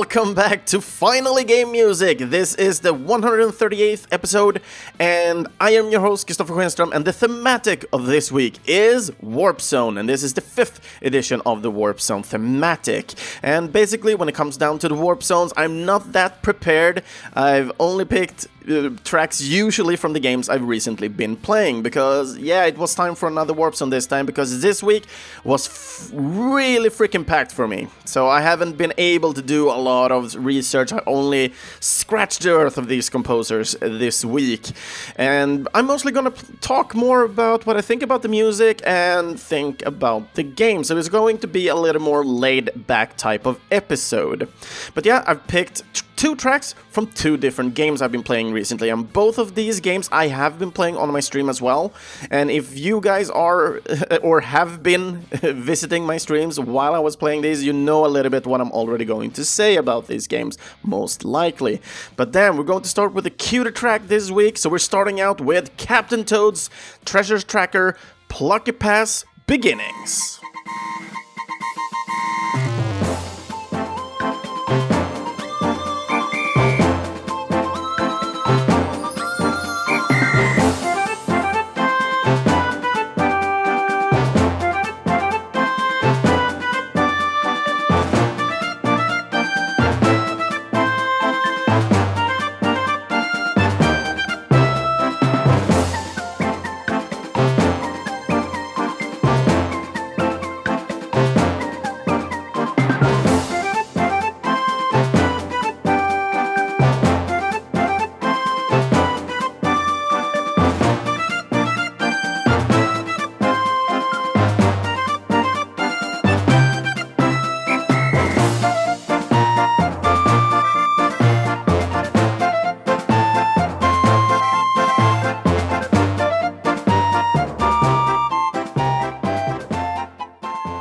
welcome back to Finally Game Music. This is the 138th episode, and I am your host, Kristoffer Schenström, and the thematic of this week is Warp Zone, and this is the fifth edition of the Warp Zone thematic. And basically, when it comes down to the Warp Zones, I'm not that prepared. I've only picked uh, tracks usually from the games I've recently been playing because yeah, it was time for another warp zone this time because this week was f- really freaking packed for me. So I haven't been able to do a lot of research. I only scratched the earth of these composers this week, and I'm mostly gonna p- talk more about what I think about the music and think about the game. So it's going to be a little more laid back type of episode. But yeah, I've picked two tracks from two different games I've been playing recently, and both of these games I have been playing on my stream as well. And if you guys are or have been visiting my streams while I was playing these, you know a little bit what I'm already going to say about these games, most likely. But then we're going to start with a cuter track this week, so we're starting out with Captain Toad's Treasures Tracker Plucky Pass Beginnings.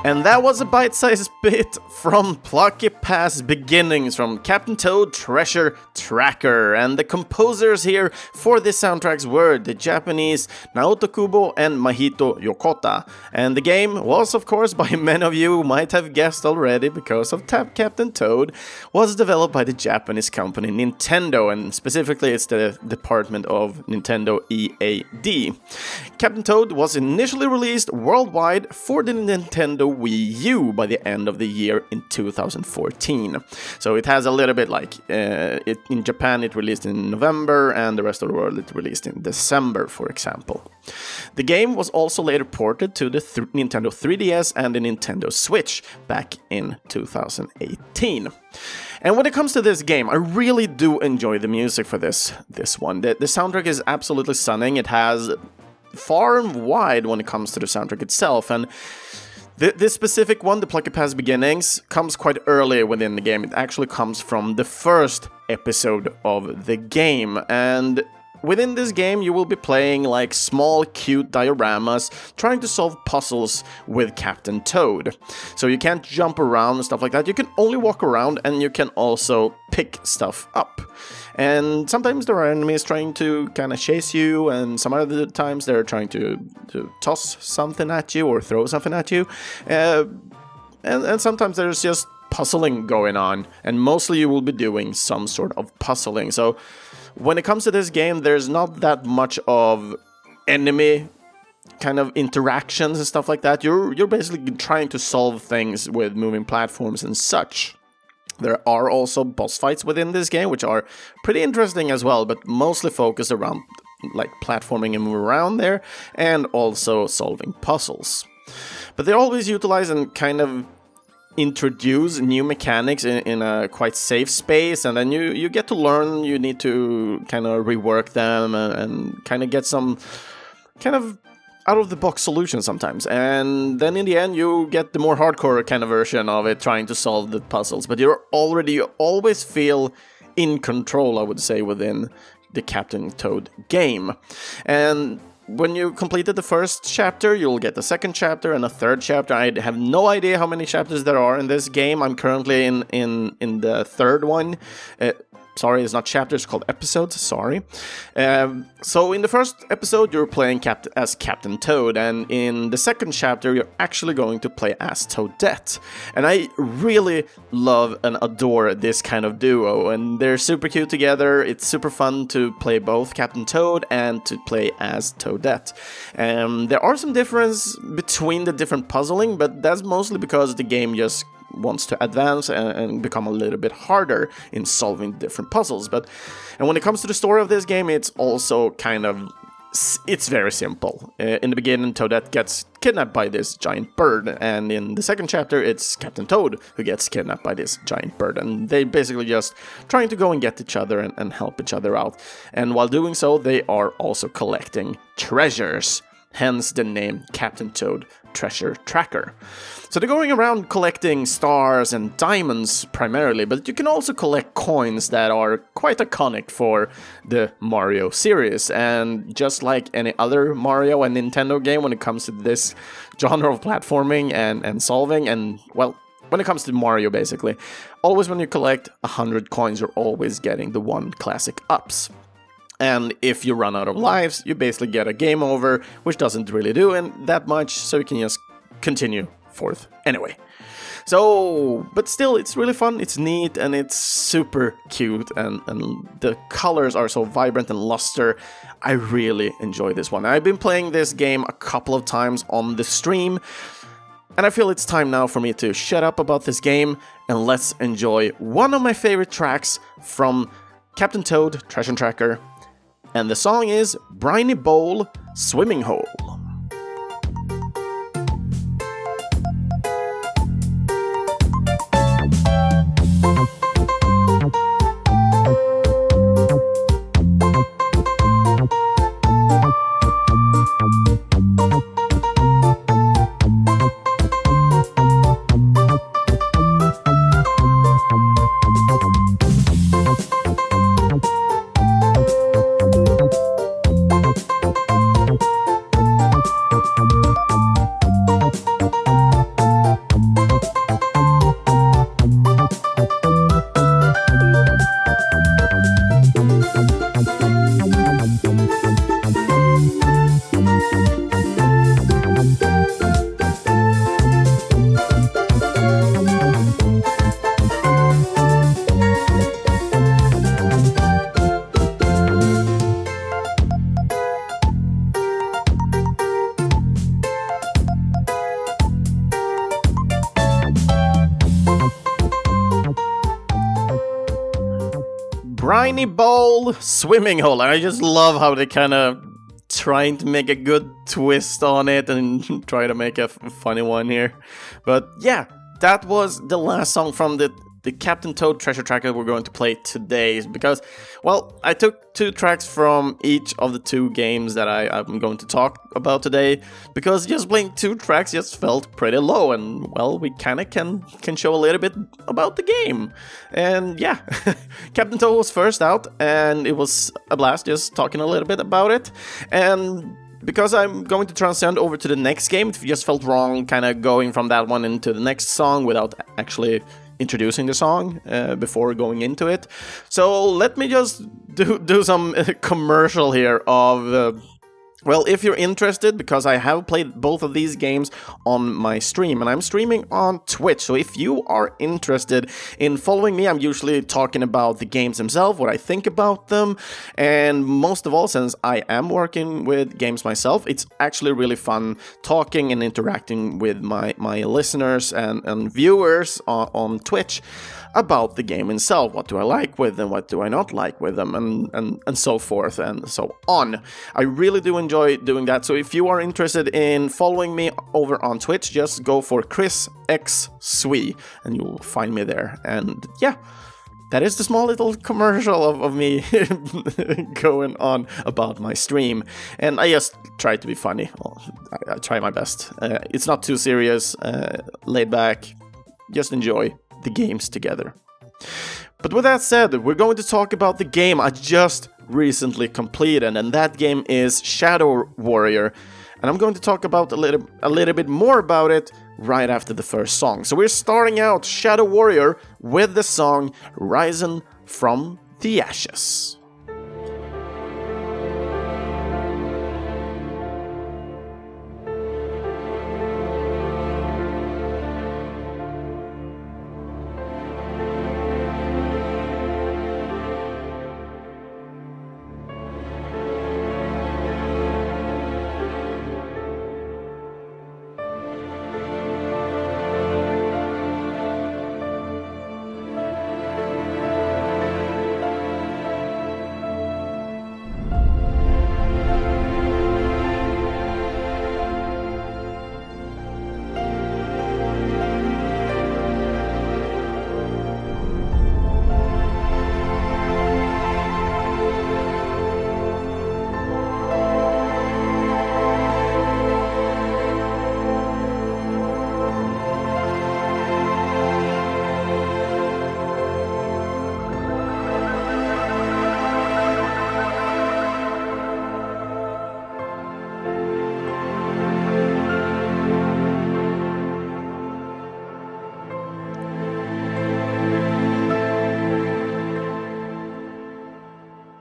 And that was a bite sized bit from Plucky Pass Beginnings from Captain Toad Treasure Tracker. And the composers here for this soundtracks were the Japanese Naoto Kubo and Mahito Yokota. And the game was, of course, by many of you might have guessed already because of Tap Captain Toad, was developed by the Japanese company Nintendo, and specifically it's the department of Nintendo EAD. Captain Toad was initially released worldwide for the Nintendo Wii U by the end of the year in 2014. So it has a little bit like uh, it, in Japan it released in November and the rest of the world it released in December, for example. The game was also later ported to the th- Nintendo 3DS and the Nintendo Switch back in 2018. And when it comes to this game, I really do enjoy the music for this this one. The, the soundtrack is absolutely stunning. It has far and wide when it comes to the soundtrack itself, and Th- this specific one, the Plucky Pass Beginnings, comes quite early within the game. It actually comes from the first episode of the game, and Within this game, you will be playing like small, cute dioramas, trying to solve puzzles with Captain Toad. So you can't jump around and stuff like that. You can only walk around and you can also pick stuff up. And sometimes there are enemies trying to kind of chase you, and some other times they're trying to, to toss something at you or throw something at you. Uh, and, and sometimes there's just puzzling going on, and mostly you will be doing some sort of puzzling. So when it comes to this game, there's not that much of enemy kind of interactions and stuff like that. You're you're basically trying to solve things with moving platforms and such. There are also boss fights within this game, which are pretty interesting as well, but mostly focused around like platforming and move around there, and also solving puzzles. But they always utilize and kind of introduce new mechanics in, in a quite safe space and then you you get to learn you need to kind of rework them and, and kind of get some kind of out of the box solution sometimes. And then in the end you get the more hardcore kind of version of it trying to solve the puzzles. But you're already you always feel in control i would say within the captain toad game. And when you completed the first chapter, you'll get the second chapter and a third chapter. I have no idea how many chapters there are in this game. I'm currently in in in the third one. Uh, Sorry, it's not chapters, it's called episodes. Sorry. Um, so, in the first episode, you're playing Cap- as Captain Toad, and in the second chapter, you're actually going to play as Toadette. And I really love and adore this kind of duo, and they're super cute together. It's super fun to play both Captain Toad and to play as Toadette. Um, there are some difference between the different puzzling, but that's mostly because the game just wants to advance and, and, become a little bit harder in solving different puzzles. But and when it comes to the story of this game, it's also kind of it's very simple. Uh, in the beginning, Toadette gets kidnapped by this giant bird, and in the second chapter, it's Captain Toad who gets kidnapped by this giant bird, and they basically just trying to go and get each other and, and help each other out. And while doing so, they are also collecting treasures. Hence the name Captain Toad Treasure Tracker. So they're going around collecting stars and diamonds primarily, but you can also collect coins that are quite iconic for the Mario series. And just like any other Mario and Nintendo game, when it comes to this genre of platforming and, and solving, and well, when it comes to Mario, basically, always when you collect 100 coins, you're always getting the one classic ups. And if you run out of lives, you basically get a game over, which doesn't really do in that much, so you can just continue forth anyway. So, but still, it's really fun, it's neat, and it's super cute, and, and the colors are so vibrant and luster. I really enjoy this one. I've been playing this game a couple of times on the stream, and I feel it's time now for me to shut up about this game and let's enjoy one of my favorite tracks from Captain Toad Treasure Tracker. And the song is Briny Bowl Swimming Hole. Swimming Hole. I just love how they kind of trying to make a good twist on it and try to make a funny one here. But yeah, that was the last song from the the Captain Toad treasure tracker we're going to play today is because, well, I took two tracks from each of the two games that I, am going to talk about today because just playing two tracks just felt pretty low and, well, we kind of can, can show a little bit about the game. And yeah, Captain Toad was first out and it was a blast just talking a little bit about it. And because I'm going to transcend over to the next game, it just felt wrong kind of going from that one into the next song without actually introducing the song uh, before going into it. So let me just do, do some commercial here of uh, well, if you're interested, because I have played both of these games on my stream, and I'm streaming on Twitch. So if you are interested in following me, I'm usually talking about the games themselves, what I think about them, and most of all, since I am working with games myself, it's actually really fun talking and interacting with my, my listeners and, and viewers on, on Twitch about the game itself. What do I like with them? What do I not like with them? And, and, and so forth and so on. I really do enjoy doing that. So if you are interested in following me over on Twitch, just go for Chris X Swee and you'll find me there. And yeah that is the small little commercial of, of me going on about my stream. And I just try to be funny. Well, I, I, try my best. Uh, it's not too serious, uh, laid back. Just enjoy the games together. But with that said, we're going to talk about the game I just recently completed, and that game is Shadow Warrior. And I'm going to talk about a little a little bit more about it right after the first song. So we're starting out Shadow Warrior with the song Risen from The Ashes.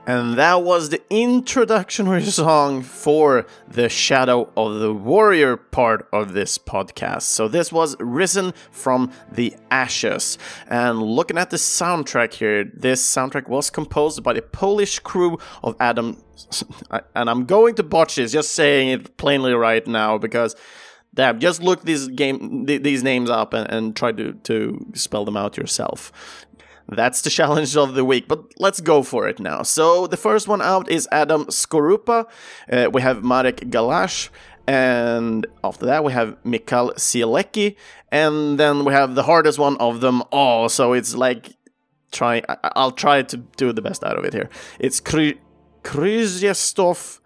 And that was the introductory song for the Shadow of the Warrior part of this podcast. So this was Risen from the Ashes. And looking at the soundtrack here, this soundtrack was composed by the Polish crew of Adam. And I'm going to botch this, just saying it plainly right now because. Damn, just look these game th- these names up and, and try to, to spell them out yourself. That's the challenge of the week, but let's go for it now. So the first one out is Adam Skorupa. Uh, we have Marek Galash. And after that, we have Mikhail Cielecki. And then we have the hardest one of them all. So it's like, try. I'll try to do the best out of it here. It's Kry- Krzysztof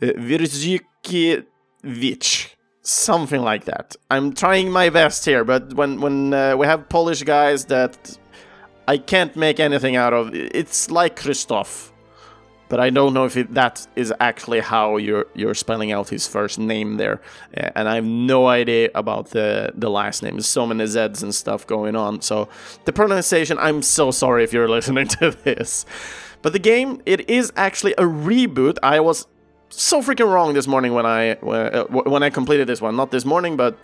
Wirzykiewicz something like that. I'm trying my best here, but when when uh, we have Polish guys that I can't make anything out of. It's like Christoph, but I don't know if it, that is actually how you're you're spelling out his first name there, and I have no idea about the the last name. There's so many Z's and stuff going on. So the pronunciation, I'm so sorry if you're listening to this. But the game, it is actually a reboot. I was so freaking wrong this morning when I uh, when I completed this one. Not this morning, but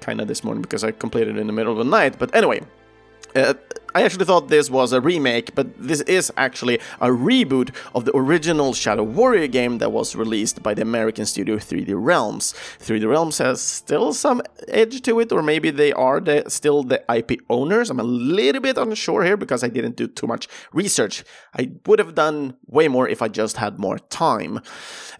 kind of this morning because I completed it in the middle of the night. But anyway, uh, I actually thought this was a remake, but this is actually a reboot of the original Shadow Warrior game that was released by the American studio 3D Realms. 3D Realms has still some edge to it, or maybe they are the, still the IP owners. I'm a little bit unsure here because I didn't do too much research. I would have done way more if I just had more time.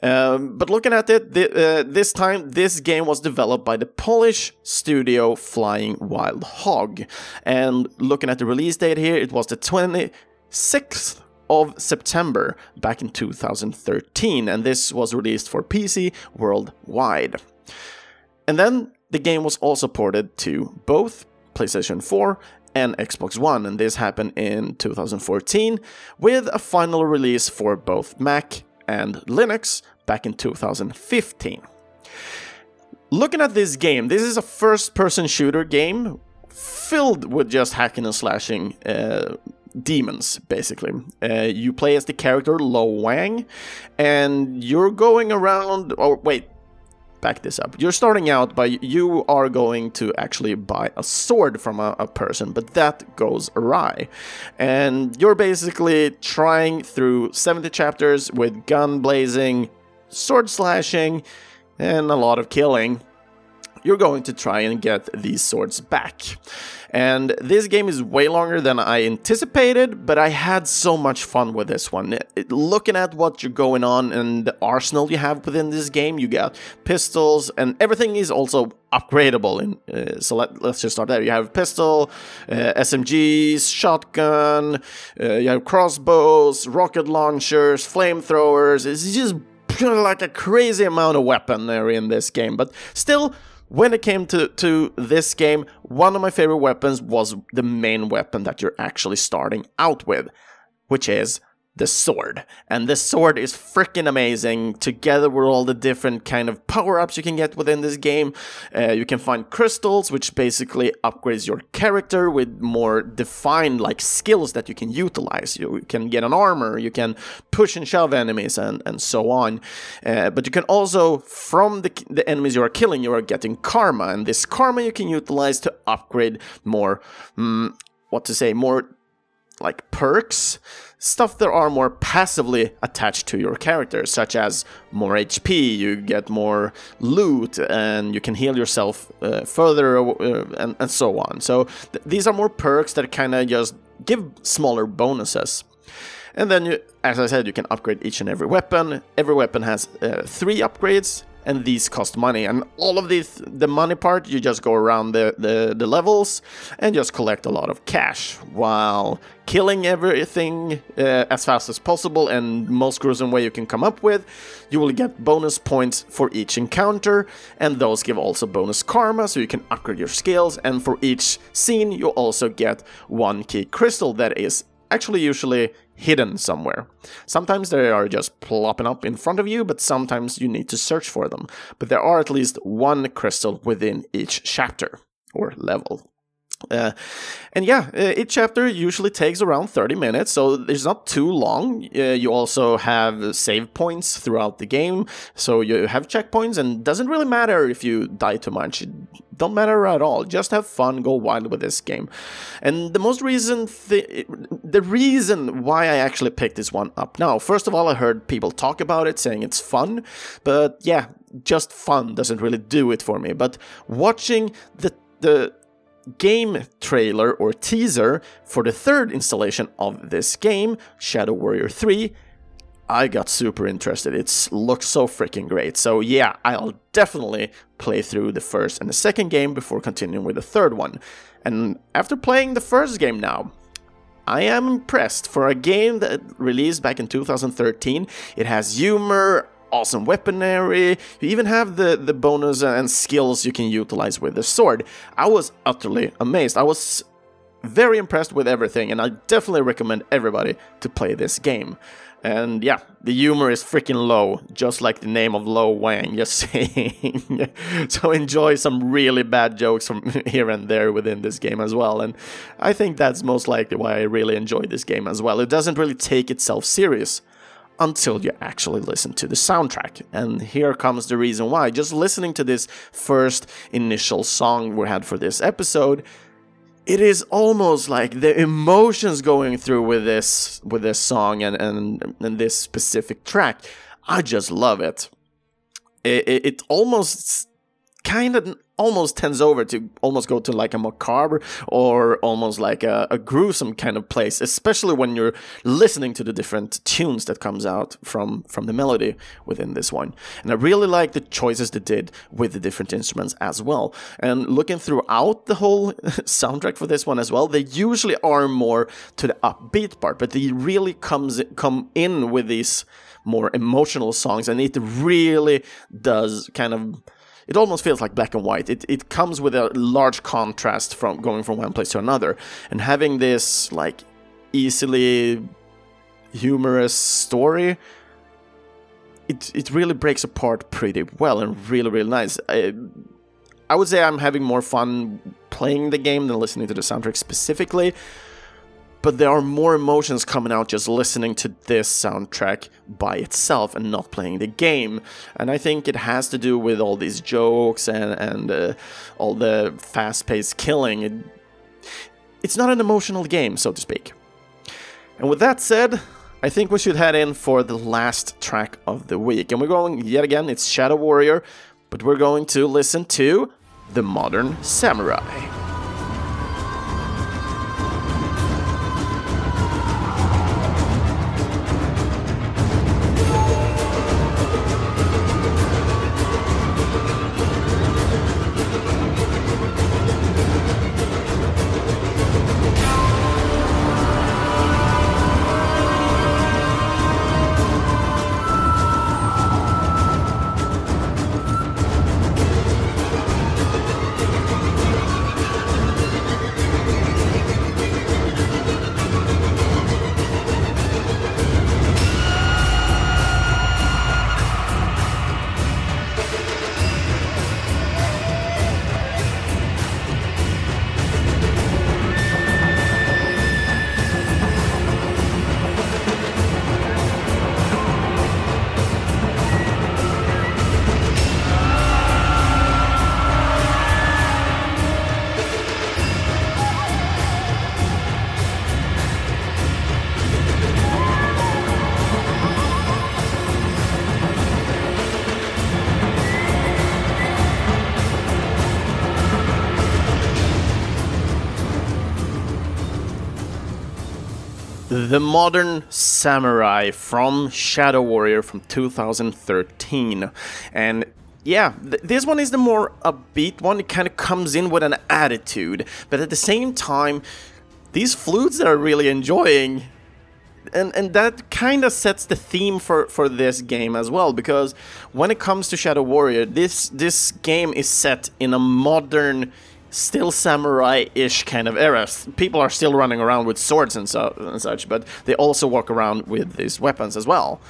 Um, but looking at it, the, uh, this time this game was developed by the Polish studio Flying Wild Hog. And looking at the release date here, it was the 26th of September back in 2013, and this was released for PC worldwide. And then the game was also ported to both PlayStation 4 and Xbox One, and this happened in 2014 with a final release for both Mac and Linux back in 2015. Looking at this game, this is a first person shooter game filled with just hacking and slashing uh, demons, basically. Uh, you play as the character Lo Wang, and you're going around. Oh, wait, back this up. You're starting out by you are going to actually buy a sword from a, a, person, but that goes awry. And you're basically trying through 70 chapters with gun blazing, sword slashing, and a lot of killing you're going to try and get these swords back. And this game is way longer than I anticipated, but I had so much fun with this one. It, looking at what you're going on and the arsenal you have within this game, you got pistols, and everything is also upgradable. In, uh, so let, us just start there. You have pistol, uh, SMGs, shotgun, uh, you have crossbows, rocket launchers, flamethrowers. It's just like a crazy amount of weapon there in this game, but still when it came to, to this game, one of my favorite weapons was the main weapon that you're actually starting out with, which is the sword. And this sword is freaking amazing together with all the different kind of power-ups you can get within this game. Uh, you can find crystals, which basically upgrades your character with more defined like skills that you can utilize. You can get an armor, you can push and shove enemies and, and so on. Uh, but you can also, from the, the enemies you are killing, you are getting karma. And this karma you can utilize to upgrade more, mm, what to say, more like perks, stuff that are more passively attached to your character, such as more HP, you get more loot, and you can heal yourself uh, further, uh, and, and, so on. So th these are more perks that kind of just give smaller bonuses. And then, you, as I said, you can upgrade each and every weapon. Every weapon has uh, three upgrades, and these cost money. And all of these, the money part, you just go around the, the, the levels and just collect a lot of cash while killing everything uh, as fast as possible and most gruesome way you can come up with. You will get bonus points for each encounter, and those give also bonus karma, so you can upgrade your skills. And for each scene, you also get one key crystal that is actually usually hidden somewhere. Sometimes they are just plopping up in front of you, but sometimes you need to search for them. But there are at least one crystal within each chapter or level. Uh, and yeah, uh, each chapter usually takes around 30 minutes, so it's not too long. Uh, you also have save points throughout the game, so you have checkpoints, and doesn't really matter if you die too much. It don't matter at all. Just have fun, go wild with this game. And the most reason, th- the reason why I actually picked this one up now, first of all, I heard people talk about it, saying it's fun, but yeah, just fun doesn't really do it for me. But watching the the game trailer or teaser for the third installation of this game, Shadow Warrior 3, I got super interested. It looks so freaking great. So yeah, I'll definitely play through the first and the second game before continuing with the third one. And after playing the first game now, I am impressed. For a game that released back in 2013, it has humor, awesome weaponry. You even have the, the bonus and skills you can utilize with the sword. I was utterly amazed. I was very impressed with everything, and I definitely recommend everybody to play this game. And yeah, the humor is freaking low, just like the name of Lo Wang, just saying. so enjoy some really bad jokes from here and there within this game as well. And I think that's most likely why I really enjoy this game as well. It doesn't really take itself serious until you actually listen to the soundtrack. And here comes the reason why. Just listening to this first initial song we had for this episode, it is almost like the emotions going through with this with this song and and, and this specific track. I just love it. It, it, it almost kind of almost tends over to almost go to like a macabre or almost like a, a, gruesome kind of place especially when you're listening to the different tunes that comes out from from the melody within this one. And i really like the choices they did with the different instruments as well. And looking throughout the whole soundtrack for this one as well they usually are more to the upbeat part but they really comes come in with these more emotional songs and it really does kind of it almost feels like black and white. It it comes with a large contrast from going from one place to another, and having this like easily humorous story. It it really breaks apart pretty well and really really nice. I, I would say I'm having more fun playing the game than listening to the soundtrack specifically but there are more emotions coming out just listening to this soundtrack by itself and not playing the game. And I think it has to do with all these jokes and, and uh, all the fast paced killing. It, it's not an emotional game, so to speak. And with that said, I think we should head in for the last track of the week. And we're going, yet again, it's Shadow Warrior, but we're going to listen to The Modern Samurai. The Modern Samurai from Shadow Warrior from 2013. And yeah, th- this one is the more upbeat one. It kind of comes in with an attitude, but at the same time, these flutes that are really enjoying and and that kind of sets the theme for for this game as well because when it comes to Shadow Warrior this this game is set in a modern still samurai-ish kind of era. People are still running around with swords and, so, and such, but they also walk around with these weapons as well.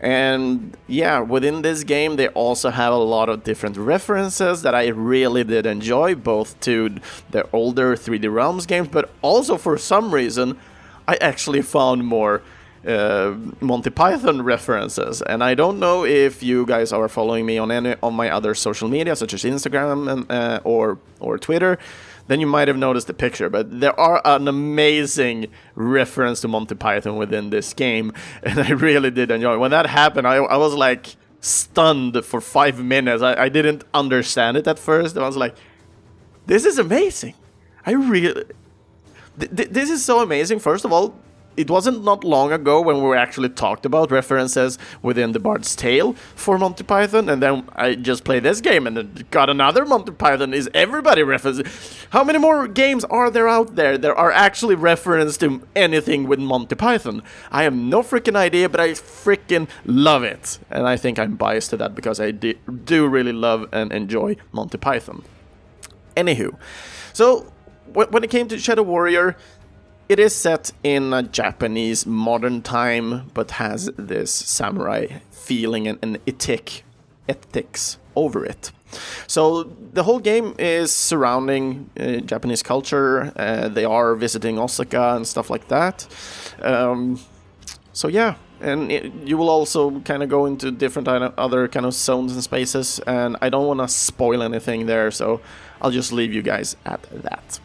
And yeah, within this game, they also have a lot of different references that I really did enjoy, both to the older 3D Realms games, but also for some reason, I actually found more uh, Monty Python references, and I don't know if you guys are following me on any on my other social media, such as Instagram and, uh, or or Twitter. Then you might have noticed the picture, but there are an amazing reference to Monty Python within this game, and I really did enjoy. It. When that happened, I, I was like stunned for five minutes. I, I didn't understand it at first. I was like, "This is amazing! I really." Th- th- this is so amazing. First of all, it wasn't not long ago when we actually talked about references within the Bard's Tale for Monty Python, and then I just played this game and got another Monty Python. Is everybody referencing? How many more games are there out there that are actually referenced to anything with Monty Python? I have no freaking idea, but I freaking love it, and I think I'm biased to that because I do really love and enjoy Monty Python. Anywho, so when it came to Shadow Warrior, it is set in a Japanese modern time, but has this samurai feeling and, and ethic, ethics over it. So the whole game is surrounding uh, Japanese culture. Uh, they are visiting Osaka and stuff like that. Um, so yeah, and it, you will also kind of go into different other kind of zones and spaces. And I don't want to spoil anything there, so I'll just leave you guys at that.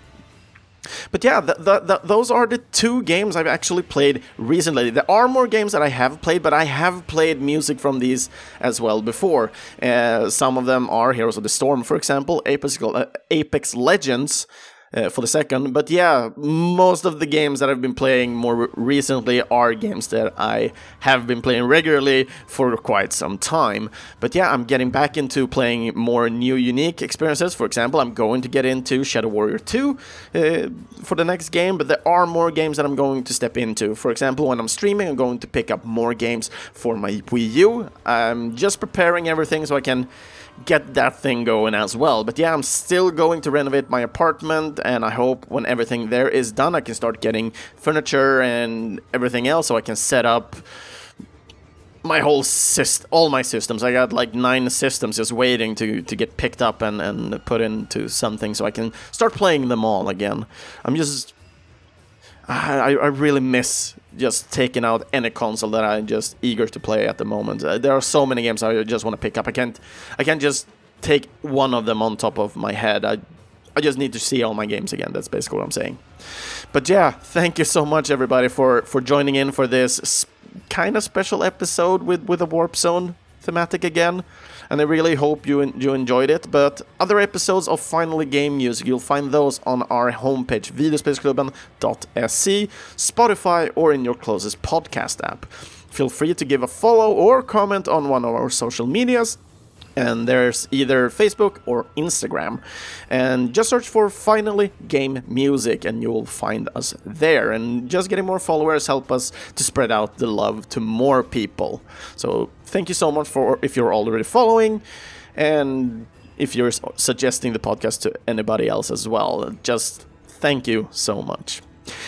But yeah, the, the, the, those are the two games I've actually played recently. There are more games that I have played, but I have played music from these as well before. Uh, some of them are Heroes of the Storm, for example, Apex, uh, Apex Legends, uh, for the second. But yeah, most of the games that I've been playing more recently are games that I have been playing regularly for quite some time. But yeah, I'm getting back into playing more new, unique experiences. For example, I'm going to get into Shadow Warrior 2 uh, for the next game, but there are more games that I'm going to step into. For example, when I'm streaming, I'm going to pick up more games for my Wii U. I'm just preparing everything so I can get that thing going as well. But yeah, I'm still going to renovate my apartment, and I hope when everything there is done, I can start getting furniture and everything else so I can set up my whole system, all my systems. I got like nine systems just waiting to, to get picked up and, and put into something so I can start playing them all again. I'm just. I, I really miss just taking out any console that I'm just eager to play at the moment. Uh, there are so many games I just want to pick up. I can't I can't just take one of them on top of my head. I I just need to see all my games again. That's basically what I'm saying. But yeah, thank you so much everybody for for joining in for this kind of special episode with with a warp zone thematic again and I really hope you you enjoyed it. But other episodes of Finally Game Music, you'll find those on our homepage, videospelsklubben.se, Spotify, or in your closest podcast app. Feel free to give a follow or comment on one of our social medias and there's either Facebook or Instagram. And just search for Finally Game Music and you'll find us there. And just getting more followers help us to spread out the love to more people. So thank you so much for if you're already following and if you're suggesting the podcast to anybody else as well. Just thank you so much.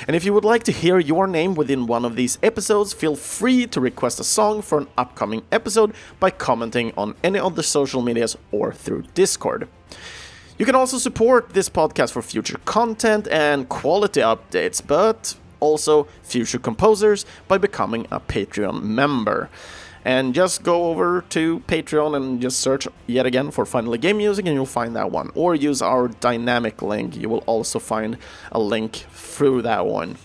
And if you would like to hear your name within one of these episodes, feel free to request a song for an upcoming episode by commenting on any of the social medias or through Discord. You can also support this podcast for future content and quality updates, but also future composers by becoming a Patreon member. And just go over to Patreon and just search yet again for Finally Game Music and you'll find that one. Or use our dynamic link, you will also find a link through that one.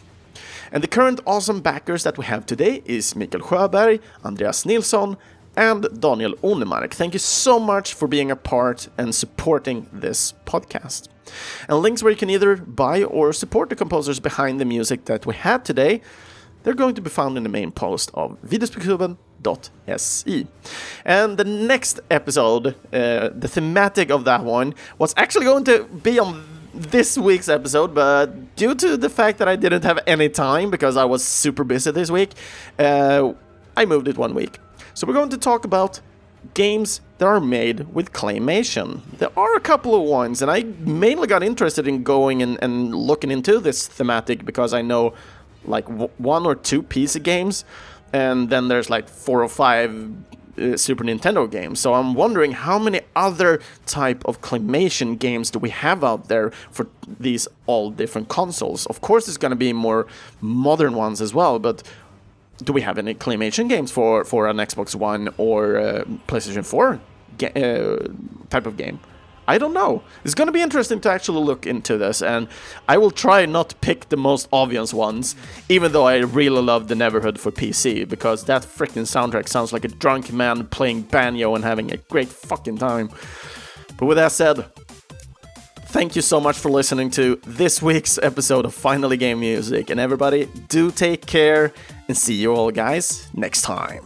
And the current awesome backers that we have today is Mikael Sjöberg, Andreas Nilsson, and Daniel Onemark. Thank you so much for being a part and supporting this podcast. And links where you can either buy or support the composers behind the music that we had today they're going to be found in the main post of videospelsklubben.se. And the next episode, uh, the thematic of that one, was actually going to be on this week's episode, but due to the fact that I didn't have any time because I was super busy this week, uh, I moved it one week. So we're going to talk about games that are made with claymation. There are a couple of ones, and I mainly got interested in going and, and looking into this thematic because I know like w- one or two PC games, and then there's like four or five uh, Super Nintendo games. So I'm wondering how many other type of claymation games do we have out there for these all different consoles? Of course, there's going to be more modern ones as well, but do we have any claymation games for for an Xbox One or uh, PlayStation 4 ga- uh, type of game? I don't know. It's going to be interesting to actually look into this, and I will try not to pick the most obvious ones, even though I really love the Neverhood for PC, because that freaking soundtrack sounds like a drunk man playing banjo and having a great fucking time. But with that said, thank you so much for listening to this week's episode of Finally Game Music, and everybody, do take care, and see you all guys next time.